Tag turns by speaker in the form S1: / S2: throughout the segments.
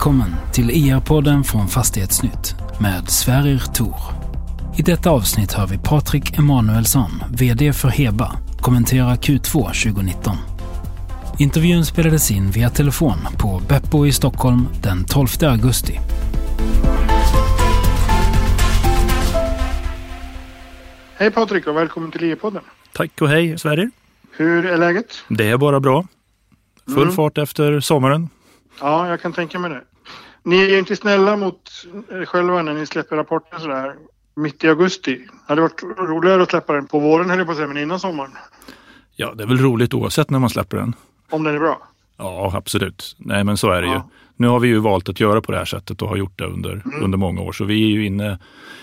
S1: Välkommen till IR-podden från Fastighetsnytt med Sverrir Tor. I detta avsnitt hör vi Patrik Emanuelsson, VD för Heba, kommentera Q2 2019. Intervjun spelades in via telefon på Beppo i Stockholm den 12 augusti.
S2: Hej Patrik och välkommen till IR-podden.
S3: Tack och hej Sverige.
S2: Hur är läget?
S3: Det är bara bra. Full mm. fart efter sommaren.
S2: Ja, jag kan tänka mig det. Ni är ju inte snälla mot er själva när ni släpper rapporten sådär mitt i augusti. Det hade varit roligare att släppa den på våren höll jag på att säga, men innan sommaren.
S3: Ja, det är väl roligt oavsett när man släpper den.
S2: Om den är bra?
S3: Ja, absolut. Nej, men så är det ja. ju. Nu har vi ju valt att göra på det här sättet och har gjort det under, mm. under många år. Så vi är ju inne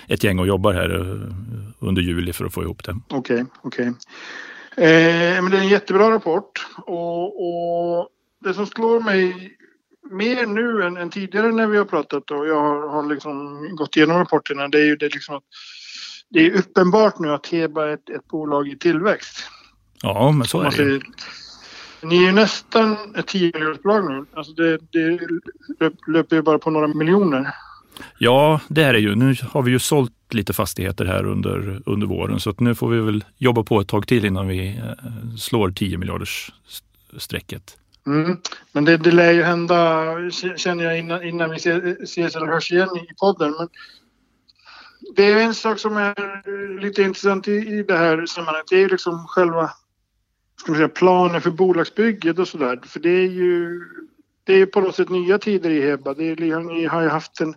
S3: ett gäng och jobbar här eh, under juli för att få ihop det.
S2: Okej, okay, okej. Okay. Eh, men det är en jättebra rapport och, och det som slår mig mer nu än, än, tidigare när vi har pratat och jag har, har liksom gått igenom rapporterna det är ju det liksom att det är uppenbart nu att Heba är ett, ett bolag i tillväxt.
S3: Ja, men så är det ju.
S2: Ni är ju nästan ett 10 miljonersbolag nu. Alltså det, det löper ju bara på några miljoner.
S3: Ja, det är det ju. Nu har vi ju sålt lite fastigheter här under, under våren så att nu får vi väl jobba på ett tag till innan vi eh, slår 10 miljarders strecket.
S2: Mm. Men det, det lär ju hända, känner jag, innan, innan vi ses eller hörs igen i podden. Men det är en sak som är lite intressant i, i det här sammanhanget. Det är ju liksom själva ska man säga, planen för bolagsbygget och sådär. För det är ju det är på något sätt nya tider i Heba. Det är, ni har ju haft en,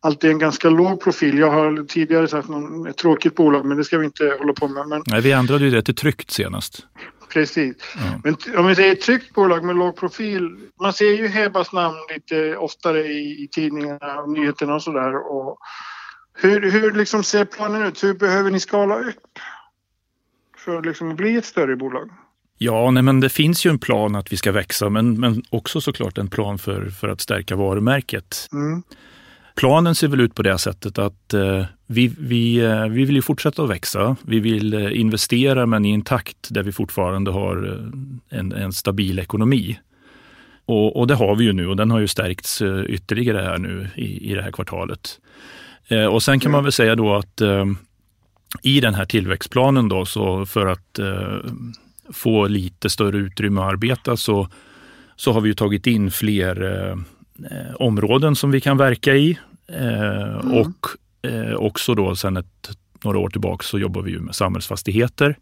S2: alltid en ganska låg profil. Jag har tidigare sagt någon, ett tråkigt bolag, men det ska vi inte hålla på med. Men...
S3: Nej, vi ändrade ju det till tryggt senast.
S2: Precis. Mm. Men om vi säger ett tryggt bolag med låg profil. Man ser ju Hebas namn lite oftare i, i tidningarna och nyheterna och sådär. Hur, hur liksom ser planen ut? Hur behöver ni skala upp för att liksom bli ett större bolag?
S3: Ja, nej, men det finns ju en plan att vi ska växa, men, men också såklart en plan för, för att stärka varumärket. Mm. Planen ser väl ut på det sättet att eh, vi, vi, eh, vi vill ju fortsätta att växa. Vi vill eh, investera men i en takt där vi fortfarande har en, en stabil ekonomi. Och, och, det har vi ju nu och den har ju stärkts ytterligare här nu i, i det här kvartalet. Och sen kan man väl säga då att i den här tillväxtplanen då så för att få lite större utrymme att arbeta så, så har vi ju tagit in fler eh, områden som vi kan verka i. Eh, mm. Och eh, också då sen ett, några år tillbaka så jobbar vi ju med samhällsfastigheter.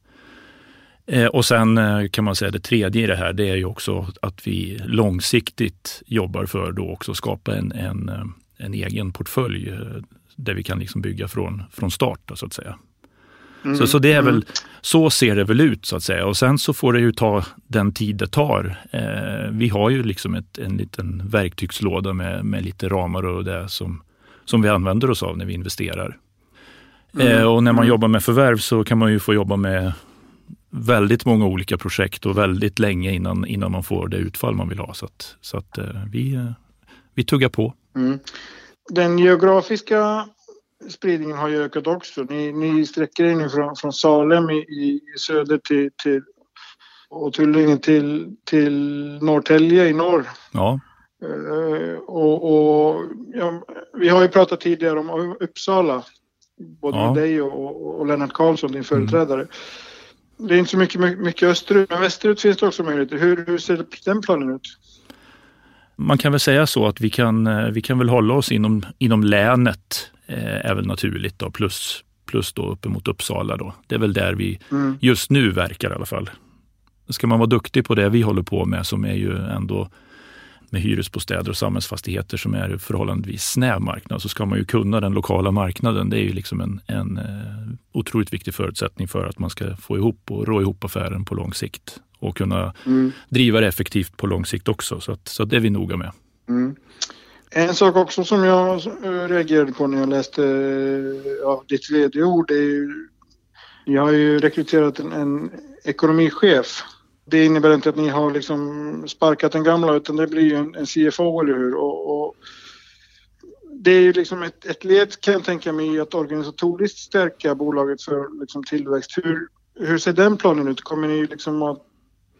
S3: Eh, och sen eh, kan man säga det tredje i det här, det är ju också att vi långsiktigt jobbar för då också skapa en, en, eh, en egen portfölj där vi kan liksom bygga från, från start då, så att säga. Mm. Så, så det är väl, mm. så ser det väl ut så att säga. Och sen så får det ju ta den tid det tar. Eh, vi har ju liksom ett, en liten verktygslåda med, med lite ramar och det som, som vi använder oss av när vi investerar. Mm. Eh, och när man mm. jobbar med förvärv så kan man ju få jobba med väldigt många olika projekt och väldigt länge innan, innan man får det utfall man vill ha. Så att, så att eh, vi, eh, vi tuggar på. Mm.
S2: Den geografiska spridningen har ju ökat också. Ni, ni sträcker er nu från, från Salem i, i söder till, till och Tullinge till, till Norrtälje i norr.
S3: Ja.
S2: Uh, och, och ja, vi har ju pratat tidigare om Uppsala, både ja. med dig och, och Lennart Karlsson, din företrädare. Mm. Det är inte så mycket, mycket österut, men västerut finns det också möjligheter. Hur, hur ser den planen ut?
S3: Man kan väl säga så att vi kan, eh, vi kan väl hålla oss inom, inom länet är väl naturligt då, plus, plus då uppemot Uppsala. Då. Det är väl där vi mm. just nu verkar i alla fall. Ska man vara duktig på det vi håller på med som är ju ändå med hyresbostäder och samhällsfastigheter som är förhållandevis snäv marknad så ska man ju kunna den lokala marknaden. Det är ju liksom en, en uh, otroligt viktig förutsättning för att man ska få ihop och rå ihop affären på lång sikt och kunna mm. driva det effektivt på lång sikt också. Så, att, så det är vi noga med.
S2: En sak också som jag reagerade på när jag läste eh, ja, ditt vd-ord är ju... Ni har ju rekryterat en, en ekonomichef. Det innebär inte att ni har liksom sparkat den gamla utan det blir ju en, en CFO, eller hur? Och, och det är ju liksom ett, ett led kan jag tänka mig att organisatoriskt stärka bolaget för liksom tillväxt. Hur, hur ser den planen ut? Kommer ni liksom att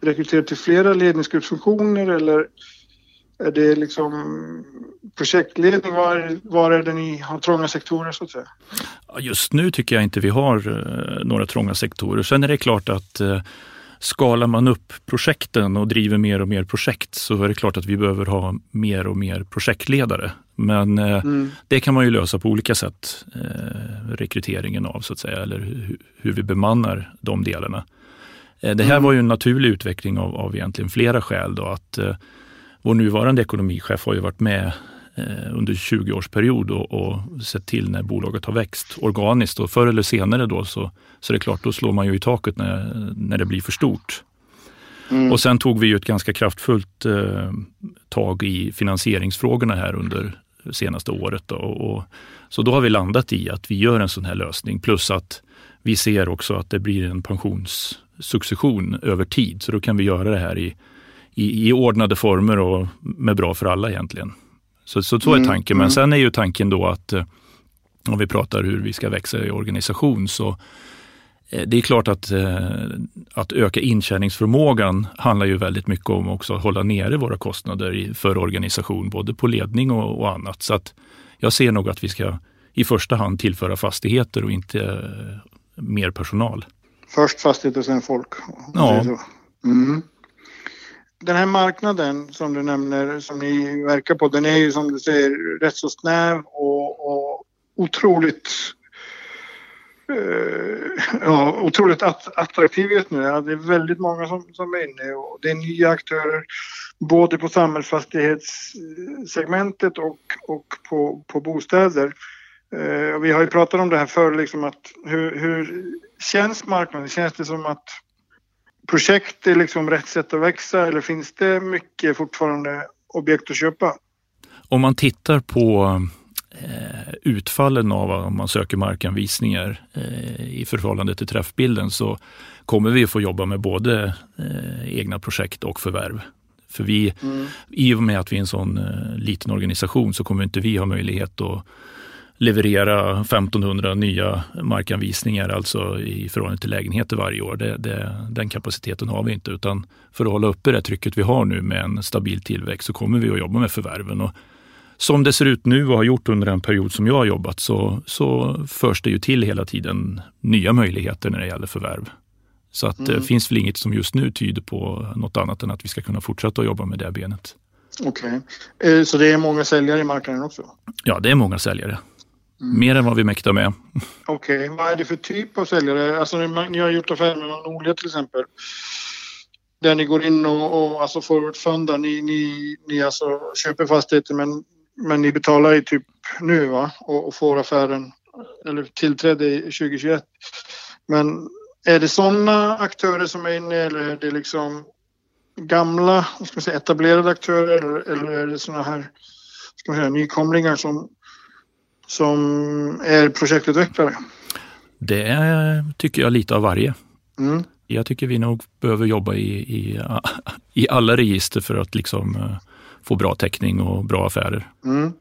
S2: rekrytera till flera ledningsgruppsfunktioner eller är det liksom projektledning? Var, var är det ni har trånga sektorer så att säga?
S3: Just nu tycker jag inte vi har eh, några trånga sektorer. Sen är det klart att eh, skalar man upp projekten och driver mer och mer projekt så är det klart att vi behöver ha mer och mer projektledare. Men eh, mm. det kan man ju lösa på olika sätt, rekryteringen av så att säga, eller hur, vi bemannar de delarna. Det här mm. var ju en naturlig utveckling av, av egentligen flera skäl. Då, att vår nuvarande ekonomichef har ju varit med eh, under 20 års period och, och sett till när bolaget har växt organiskt. Och förr eller senare då så, så är det klart, då slår man ju i taket när, när det blir för stort. Mm. Och sen tog vi ju ett ganska kraftfullt eh, tag i finansieringsfrågorna här under senaste året. Då, och, så då har vi landat i att vi gör en sån här lösning. Plus att vi ser också att det blir en pensionssuccession över tid. Så då kan vi göra det här i, i, i ordnade former och med bra för alla egentligen. Så, så, så är mm, tanken. Men mm. sen är ju tanken då att eh, om vi pratar hur vi ska växa i organisation så eh, det är klart att, eh, att öka intjäningsförmågan handlar ju väldigt mycket om också att hålla nere våra kostnader för organisation, både på ledning och, och annat. Så att jag ser nog att vi ska i första hand tillföra fastigheter och inte mer personal.
S2: Först fastigheter sen folk?
S3: Ja. Mm
S2: den här marknaden som du nämner, som ni verkar på, den är ju som du säger rätt så snäv och, och otroligt eh, ja, otroligt attraktiv just nu. Ja, det är väldigt många som, som är inne och det är nya aktörer både på samhällsfastighetssegmentet och, och på, på bostäder. Eh, och vi har ju pratat om det här förr, liksom att hur, hur känns marknaden? Känns det som att projekt är liksom rätt sätt att växa eller finns det mycket fortfarande objekt att köpa?
S3: Om man tittar på eh, utfallen av om man söker markanvisningar eh, i förhållande till träffbilden så kommer vi att få jobba med både eh, egna projekt och förvärv. För vi, mm. i och med att vi är en sån liten organisation så kommer inte vi ha möjlighet att leverera 1500 nya markanvisningar alltså i förhållande till lägenheter varje år. Det, det, den kapaciteten har vi inte utan för att hålla uppe det trycket vi har nu med en stabil tillväxt så kommer vi att jobba med förvärven. Och som det ser ut nu och har gjort under en period som jag har jobbat så, så förs det ju till hela tiden nya möjligheter när det gäller förvärv. Så att mm. det finns väl inget som just nu tyder på något annat än att vi ska kunna fortsätta att jobba med det benet.
S2: Okej, okay. Eh, så det är många säljare i marknaden också?
S3: Ja, det är många säljare. Mm. Mer än vad vi mäktar med.
S2: Okej, okay. vad är det för typ av säljare? Alltså ni har gjort affärer med Norlia till exempel. Där ni går in och, och alltså forwardfundar. Ni, ni, ni alltså köper fastigheter men, men ni betalar i typ nu va? Och, och får affären eller tillträde i 2021. Men är det sådana aktörer som är inne eller är det liksom gamla ska man säga, etablerade aktörer eller, eller är det sådana här ska man säga, nykomlingar som som är projektutvecklare?
S3: Det är, tycker jag lite av varje. Mm. Jag tycker vi nog behöver jobba i, i, i alla register för att liksom eh, få bra täckning och bra affärer. Mm.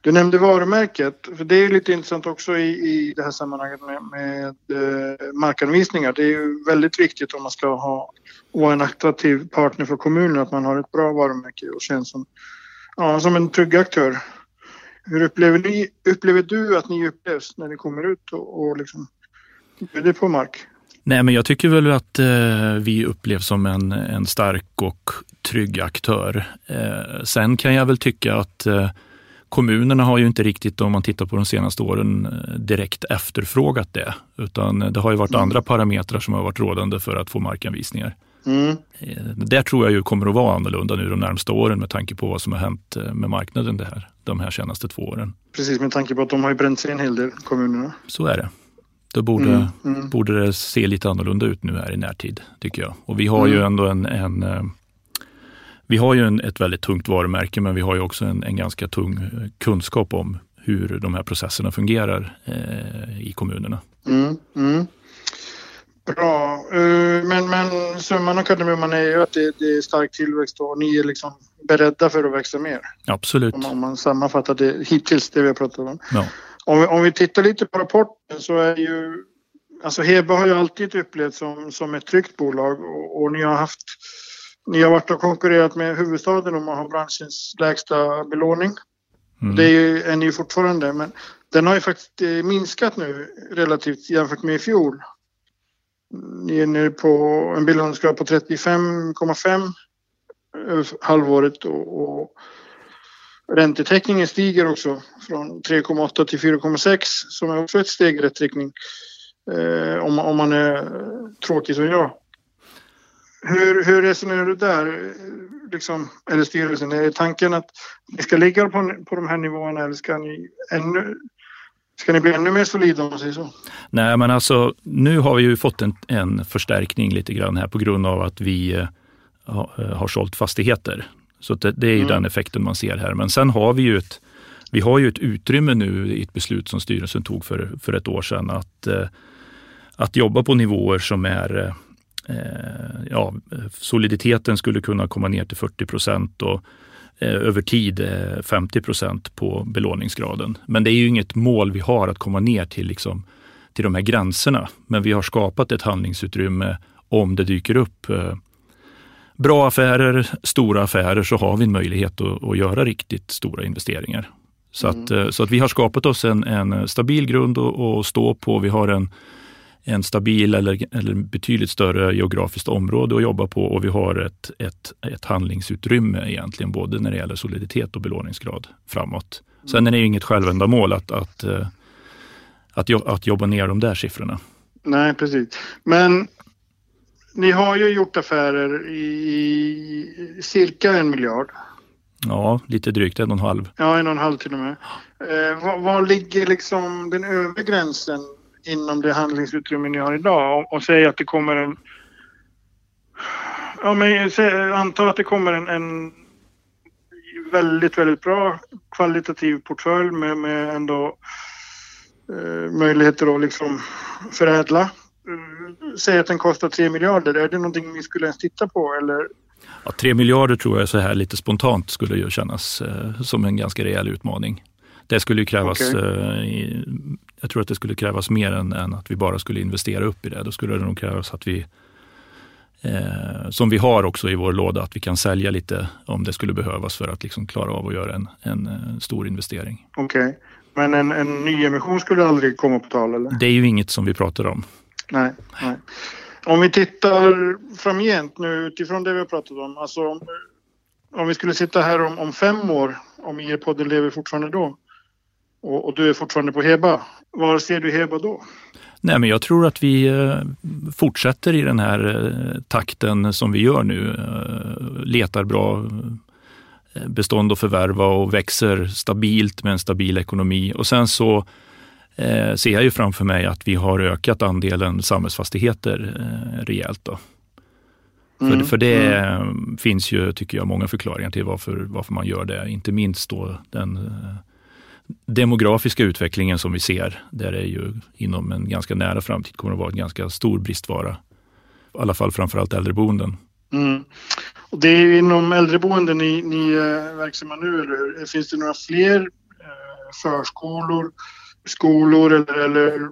S2: Du nämnde varumärket, för det är lite intressant också i, i det här sammanhanget med, med eh, markanvisningar. Det är ju väldigt viktigt om man ska ha, vara en attraktiv partner för kommunen att man har ett bra varumärke och känns som, ja, som en trygg aktör. Hur upplever, ni, upplever du att ni upplevs när ni kommer ut och, och liksom bjuder på mark?
S3: Nej, men jag tycker väl att eh, vi upplevs som en, en stark och trygg aktör. Eh, sen kan jag väl tycka att eh, kommunerna har ju inte riktigt, om man tittar på de senaste åren, eh, direkt efterfrågat det. Utan det har ju varit mm. andra parametrar som har varit rådande för att få markanvisningar. Mm. Eh, där tror jag ju kommer att vara annorlunda nu de närmsta åren med tanke på vad som har hänt eh, med marknaden det här, de här senaste två åren.
S2: Precis, med tanke på att de har ju bränt sig en hel del, kommunerna.
S3: Så är det. Då borde, mm, mm. borde det se lite annorlunda ut nu här i närtid, tycker jag. Och vi har ju mm. ändå en, en eh, vi har ju en, ett väldigt tungt varumärke, men vi har ju också en, en ganska tung kunskap om hur de här processerna fungerar eh, i kommunerna. Mm, mm.
S2: Bra, uh, men, men summan av kardemumman är ju att det, det, är stark tillväxt och ni är liksom beredda för att växa mer.
S3: Absolut.
S2: Om, man, om man sammanfattar det hittills, det vi har pratat om. Ja. Om, vi, om vi tittar lite på rapporten så är ju, alltså Heba har ju alltid upplevts som, som ett tryggt bolag och, och ni har haft Ni har varit och konkurrerat med huvudstaden om att ha branschens lägsta belåning. Mm. Det är, ju, är ni ju fortfarande, men den har ju faktiskt eh, minskat nu relativt jämfört med i fjol. Ni är nu på en belåningsgrad på 35,5 eh, halvåret och, och räntetäckningen stiger också från 3,8 till 4,6 som är också ett steg i rätt riktning eh, om, om man är tråkig som jag. Hur, hur resonerar du där? Liksom, eller styrelsen, är tanken att ni ska ligga på, på de här nivåerna eller ska ni ännu Ska ni bli ännu mer solida om man säger så?
S3: Nej, men alltså nu har vi ju fått en, en förstärkning lite grann här på grund av att vi eh, har, har sålt fastigheter. Så det, det är ju mm. den effekten man ser här. Men sen har vi ju ett, vi har ju ett utrymme nu i ett beslut som styrelsen tog för, för ett år sedan att, eh, att jobba på nivåer som är eh, ja, soliditeten skulle kunna komma ner till 40 procent och eh, över tid 50 procent på belåningsgraden. Men det är ju inget mål vi har att komma ner till, liksom, till de här gränserna. Men vi har skapat ett handlingsutrymme om det dyker upp bra affärer, stora affärer, så har vi en möjlighet att, att göra riktigt stora investeringar. Så, mm. att, eh, så att vi har skapat oss en, en stabil grund att, att stå på. Vi har en, en stabil eller, eller betydligt större geografiskt område att jobba på och vi har ett, ett, ett handlingsutrymme egentligen både när det gäller soliditet och belåningsgrad framåt. Sen är det inget självändamål att, att, eh, att, att jobba ner de där siffrorna.
S2: Nej, precis. Men ni har ju gjort affärer i cirka en miljard.
S3: Ja, lite drygt en och en halv.
S2: Ja, en och en halv till och med. Eh, vad, vad, ligger liksom den övre gränsen inom det handlingsutrymme ni har idag? Och, och säg att det kommer en... Ja, men anta att det kommer en, en väldigt, väldigt bra kvalitativ portfölj med, med ändå eh, möjligheter att liksom förädla säg att den kostar 3 miljarder, är det någonting ni skulle ens titta på eller?
S3: Ja, 3 miljarder tror jag så här lite spontant skulle ju kännas eh, som en ganska rejäl utmaning. Det skulle krävas, okay. eh, jag tror att det skulle krävas mer än, än, att vi bara skulle investera upp i det. Då skulle det nog krävas att vi, eh, som vi har också i vår låda, att vi kan sälja lite om det skulle behövas för att liksom klara av att göra en, en, eh, stor investering.
S2: Okej, okay. men en, en ny emission skulle aldrig komma på tal eller?
S3: Det är ju inget som vi pratar om.
S2: Nej, nej. Om vi tittar framgent nu utifrån det vi har pratat om. Alltså om, om vi skulle sitta här om, om fem år, om IR-podden lever fortfarande då och, och, du är fortfarande på Heba. Var ser du Heba då?
S3: Nej, men jag tror att vi eh, fortsätter i den här eh, takten som vi gör nu. Eh, letar bra bestånd att förvärva och växer stabilt med en stabil ekonomi. Och sen så ser jag ju framför mig att vi har ökat andelen samhällsfastigheter rejält. Då. Mm. För, för det mm. finns ju, tycker jag, många förklaringar till varför, varför man gör det. Inte minst då den demografiska utvecklingen som vi ser, där det ju inom en ganska nära framtid kommer att vara en ganska stor bristvara. I alla fall framförallt äldreboenden.
S2: Mm. Och det är ju inom äldreboenden ni, ni är verksamma nu, eller hur? Finns det några fler eh, förskolor skolor eller, eller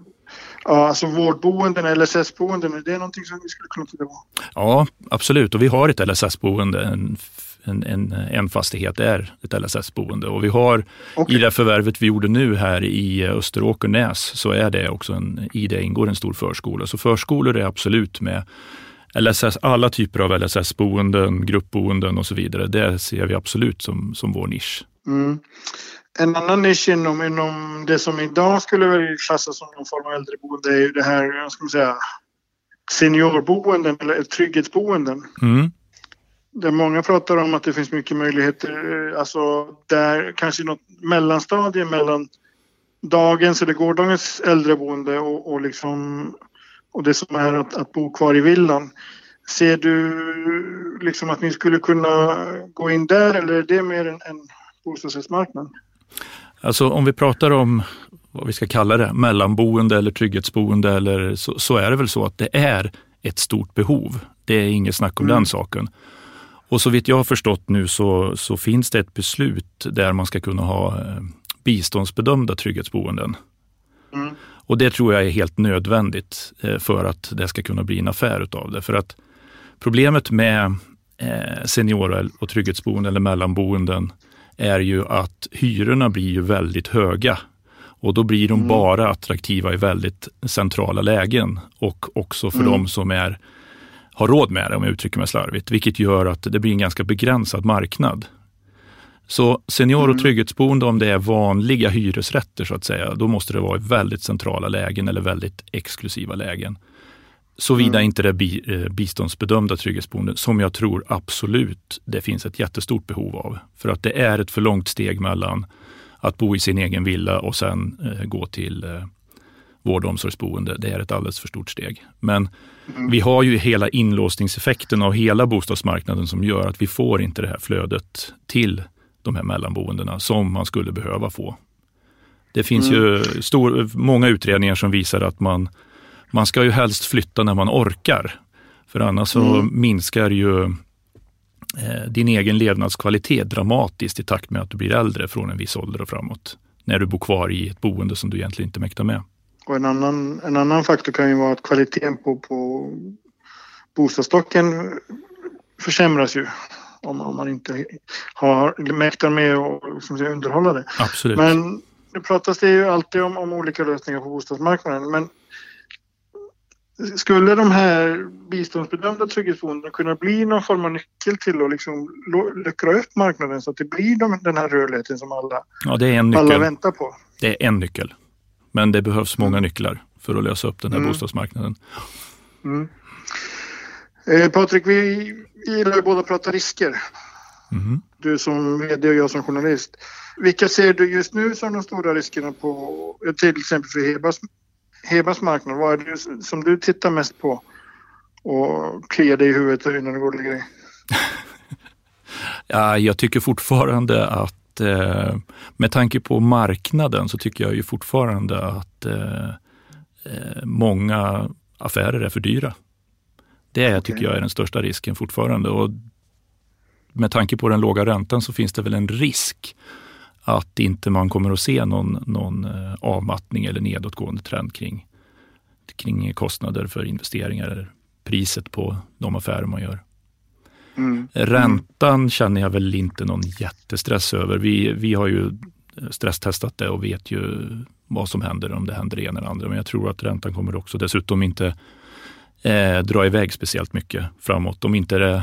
S2: ja, alltså vårdboenden, LSS-boenden, är det någonting som vi skulle kunna titta på?
S3: Ja, absolut. Och vi har ett LSS-boende, en, en, en, en fastighet är ett LSS-boende. Och vi har okay. i det förvärvet vi gjorde nu här i Österåkernäs så är det också en, i det ingår en stor förskola. Så förskolor är absolut med. LSS, alla typer av LSS-boenden, gruppboenden och så vidare, det ser vi absolut som, som vår nisch.
S2: Mm. En annan nisch inom, inom det som idag skulle klassas som någon form av äldreboende är ju det här, ska man säga, seniorboenden eller trygghetsboenden. Mm. Där många pratar om att det finns mycket möjligheter, alltså där kanske något mellanstadie mellan dagens eller gårdagens äldreboende och, och, liksom, och det som är att, att bo kvar i villan. Ser du liksom att ni skulle kunna gå in där eller är det mer en, en bostadsrättsmarknad?
S3: Alltså om vi pratar om vad vi ska kalla det, mellanboende eller trygghetsboende eller så, så är det väl så att det är ett stort behov. Det är inget snack om mm. den saken. Och så vitt jag har förstått nu så, så finns det ett beslut där man ska kunna ha eh, biståndsbedömda trygghetsboenden. Mm. Och det tror jag är helt nödvändigt eh, för att det ska kunna bli en affär utav det. För att problemet med eh, senior och trygghetsboenden eller mellanboenden är ju att hyrorna blir ju väldigt höga. Och då blir de mm. bara attraktiva i väldigt centrala lägen och också för mm. de som är, har råd med det, om jag uttrycker mig slarvigt. Vilket gör att det blir en ganska begränsad marknad. Så senior och mm. trygghetsboende, om det är vanliga hyresrätter så att säga, då måste det vara i väldigt centrala lägen eller väldigt exklusiva lägen. Såvida mm. inte det är eh, biståndsbedömda trygghetsboenden, som jag tror absolut det finns ett jättestort behov av. För att det är ett för långt steg mellan att bo i sin egen villa och sen eh, gå till eh, vård och omsorgsboende. Det är ett alldeles för stort steg. Men mm. vi har ju hela inlåsningseffekten av hela bostadsmarknaden som gör att vi får inte det här flödet till de här mellanboendena som man skulle behöva få. Det finns mm. ju stor, många utredningar som visar att man, man ska ju helst flytta när man orkar. För annars så mm. minskar ju eh, din egen levnadskvalitet dramatiskt i takt med att du blir äldre från en viss ålder och framåt. När du bor kvar i ett boende som du egentligen inte mäktar med.
S2: Och en annan, en annan faktor kan ju vara att kvaliteten på, på bostadsstocken försämras ju om, om man inte har mäktar med att som säger, underhålla det.
S3: Absolut.
S2: Men det pratas det ju alltid om, om olika lösningar på bostadsmarknaden. Men skulle de här biståndsbedömda trygghetsboendena kunna bli någon form av nyckel till att liksom luckra upp marknaden så att det blir de, den här rörligheten som alla,
S3: ja,
S2: alla väntar på?
S3: Det är en nyckel. Men det behövs många mm. nycklar för att lösa upp den här mm. bostadsmarknaden.
S2: Mm. Eh, Patrik, vi gillar ju båda att prata risker.
S3: Mm.
S2: Du som vd och jag som journalist. Vilka ser du just nu som de stora riskerna på till exempel för Hebas, Hebas marknad? Vad är det som du tittar mest på och kliar dig i huvudet innan du går och lägger dig?
S3: ja, jag tycker fortfarande att eh, med tanke på marknaden så tycker jag ju fortfarande att eh, eh många affärer är för dyra. Det okay. tycker jag är den största risken fortfarande. Och med tanke på den låga räntan så finns det väl en risk att inte man kommer att se någon, någon avmattning eller nedåtgående trend kring, kring kostnader för investeringar eller priset på de affärer man gör. Mm. Räntan känner jag väl inte någon jättestress över. Vi, vi har ju stresstestat det och vet ju vad som händer om det händer det ena eller andra. Men jag tror att räntan kommer också dessutom inte eh, dra iväg speciellt mycket framåt. Om inte det,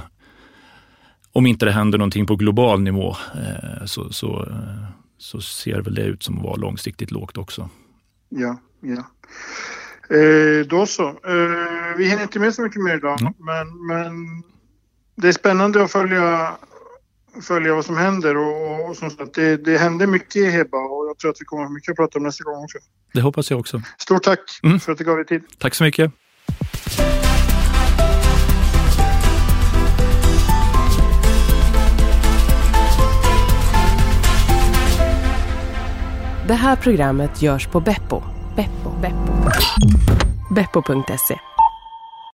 S3: om inte det händer någonting på global nivå eh, så, så, eh, så ser väl det ut som att vara långsiktigt lågt också.
S2: Ja, ja. Eh, då så. Eh, vi hinner inte med så mycket mer idag, mm. men, men det är spännande att följa, följa vad som händer och, och som sagt, det, det händer mycket i Heba och jag tror att vi kommer mycket att prata om nästa gång också.
S3: Det hoppas jag också.
S2: Stort tack mm. för att du gav dig tid.
S3: Tack så mycket.
S4: Det här programmet görs på Beppo. Beppo. Beppo. Beppo.se